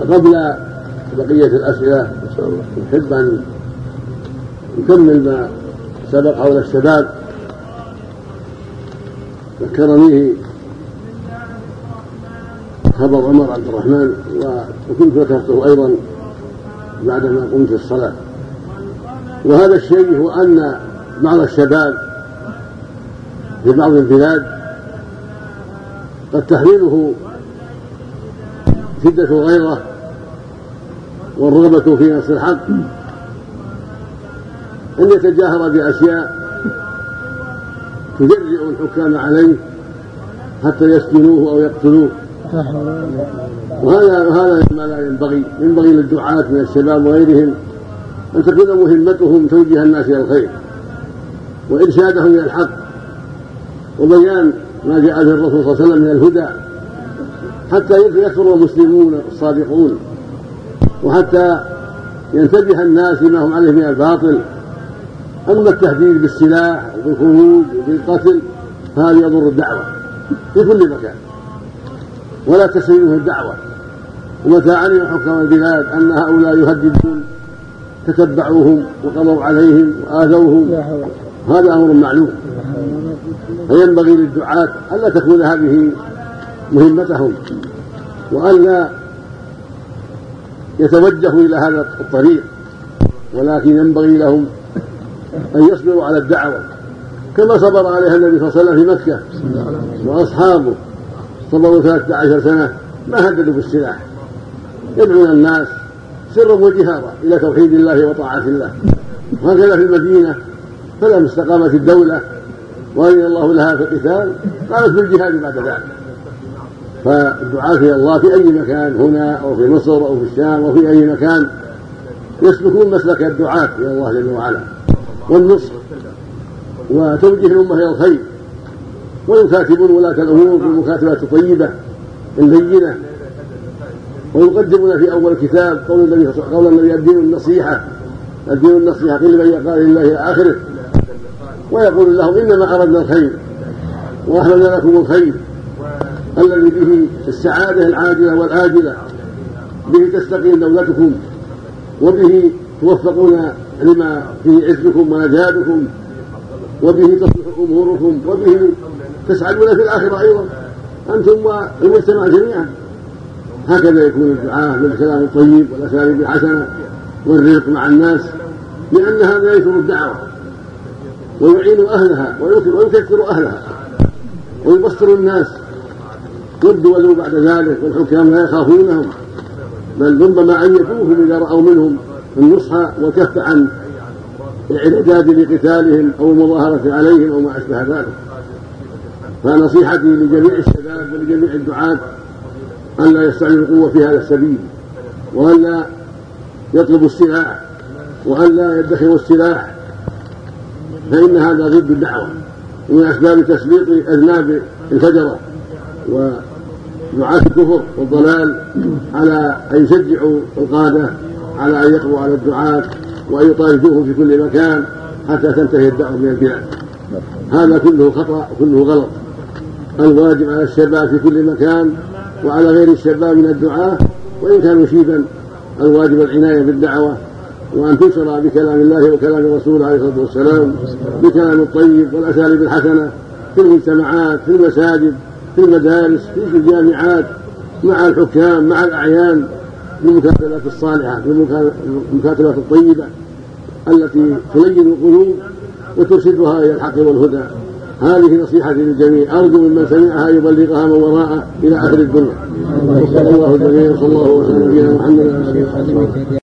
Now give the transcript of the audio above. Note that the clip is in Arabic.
قبل بقية الأسئلة نحب أن نكمل ما سبق حول الشباب. ذكرنيه خبر عمر عبد الرحمن وكنت ذكرته أيضا بعدما قمت الصلاة. وهذا الشيء هو أن بعض الشباب في بعض البلاد قد تحمله شدة الغيرة والرغبة في نصر الحق. أن يتجاهر بأشياء تجرئ الحكام عليه حتى يسجنوه أو يقتلوه. وهذا هذا ما لا ينبغي. ينبغي للدعاة من الشباب وغيرهم أن تكون مهمتهم توجيه الناس إلى الخير وإرشادهم إلى الحق وبيان ما جاء به الرسول صلى الله عليه وسلم من الهدى حتى يكثر المسلمون الصادقون وحتى ينتبه الناس لما هم عليه من الباطل. أما التهديد بالسلاح وبالخروج وبالقتل فهذا يضر الدعوة في كل مكان ولا تسلمه الدعوة. ومتى علم حكام البلاد أن هؤلاء يهددون تتبعوهم وقضوا عليهم وآذوهم. هذا أمر معلوم. فينبغي للدعاة ألا تكون هذه مهمتهم وألا يتوجهوا إلى هذا الطريق ولكن ينبغي لهم أن يصبروا على الدعوة. كما صبر عليها النبي صلى الله عليه وسلم في مكة وأصحابه صبروا ثلاثة عشر سنة ما هددوا بالسلاح يدعون الناس سرا وجهارا إلى توحيد الله وطاعة الله. وهكذا في المدينة فلما استقامت الدولة وأذن الله لها في القتال قامت بالجهاد بعد ذلك. فالدعاة إلى الله في أي مكان هنا أو في مصر أو في الشام أو في أي مكان يسلكون مسلك الدعاة إلى الله جل وعلا. والنصر وتوجيه الأمة إلى الخير. ويكاتبون ولاة الأمور بالمكاتبات الطيبة البينة. ويقدمون في أول الكتاب قول النبي قول النبي الدين النصيحة. الدين النصيحة قيل من يقال لله إلى آخره. ويقول لهم إنما أردنا الخير وأحللنا لكم الخير. الذي به السعادة العاجلة والآجلة. به تستقيم دولتكم وبه توفقون لما فيه عزكم ونجاتكم وبه تصلح أموركم وبه تسعدون في الآخرة أيضا. أنتم والمجتمع جميعا. هكذا يكون الدعاء بالكلام الطيب والأساليب الحسنة والرزق مع الناس لأن هذا ينشر الدعوة ويعين أهلها ويكثر أهلها ويبصر الناس والدول بعد ذلك والحكام لا يخافونهم بل ربما أيفوهم إذا رأوا منهم النصح والكف عن الإعداد لقتالهم أو المظاهرة عليهم أو ما أشبه ذلك. فنصيحتي لجميع الشباب ولجميع الدعاة أن لا يستعملوا القوة في هذا السبيل وأن لا يطلبوا السلاح وأن لا يدخروا السلاح فإن هذا ضد الدعوة. ومن أسباب تسليط أذناب الفجرة ودعاة الكفر والضلال على أن يشجعوا القادة على أن يقضوا على الدعاة وأن يطالبوهم في كل مكان حتى تنتهي الدعوة من البلاد. هذا كله خطأ وكله غلط. الواجب على الشباب في كل مكان وعلى غير الشباب من الدعاة وإن كانوا شيبا الواجب العناية بالدعوة وأن تنشر بكلام الله وكلام الرسول عليه الصلاة والسلام بكلام الطيب والأساليب الحسنة في المجتمعات في المساجد في المدارس في الجامعات مع الحكام مع الأعيان بالمكاتبات الصالحة بالمكاتبات الطيبة التي تلين القلوب وترشدها إلى الحق والهدى. هذه نصيحتي للجميع. أرجو ممن سمعها يبلغها من وراءه إلى آخر الدنيا. وصلى الله الجميع وصلى الله وسلم على محمد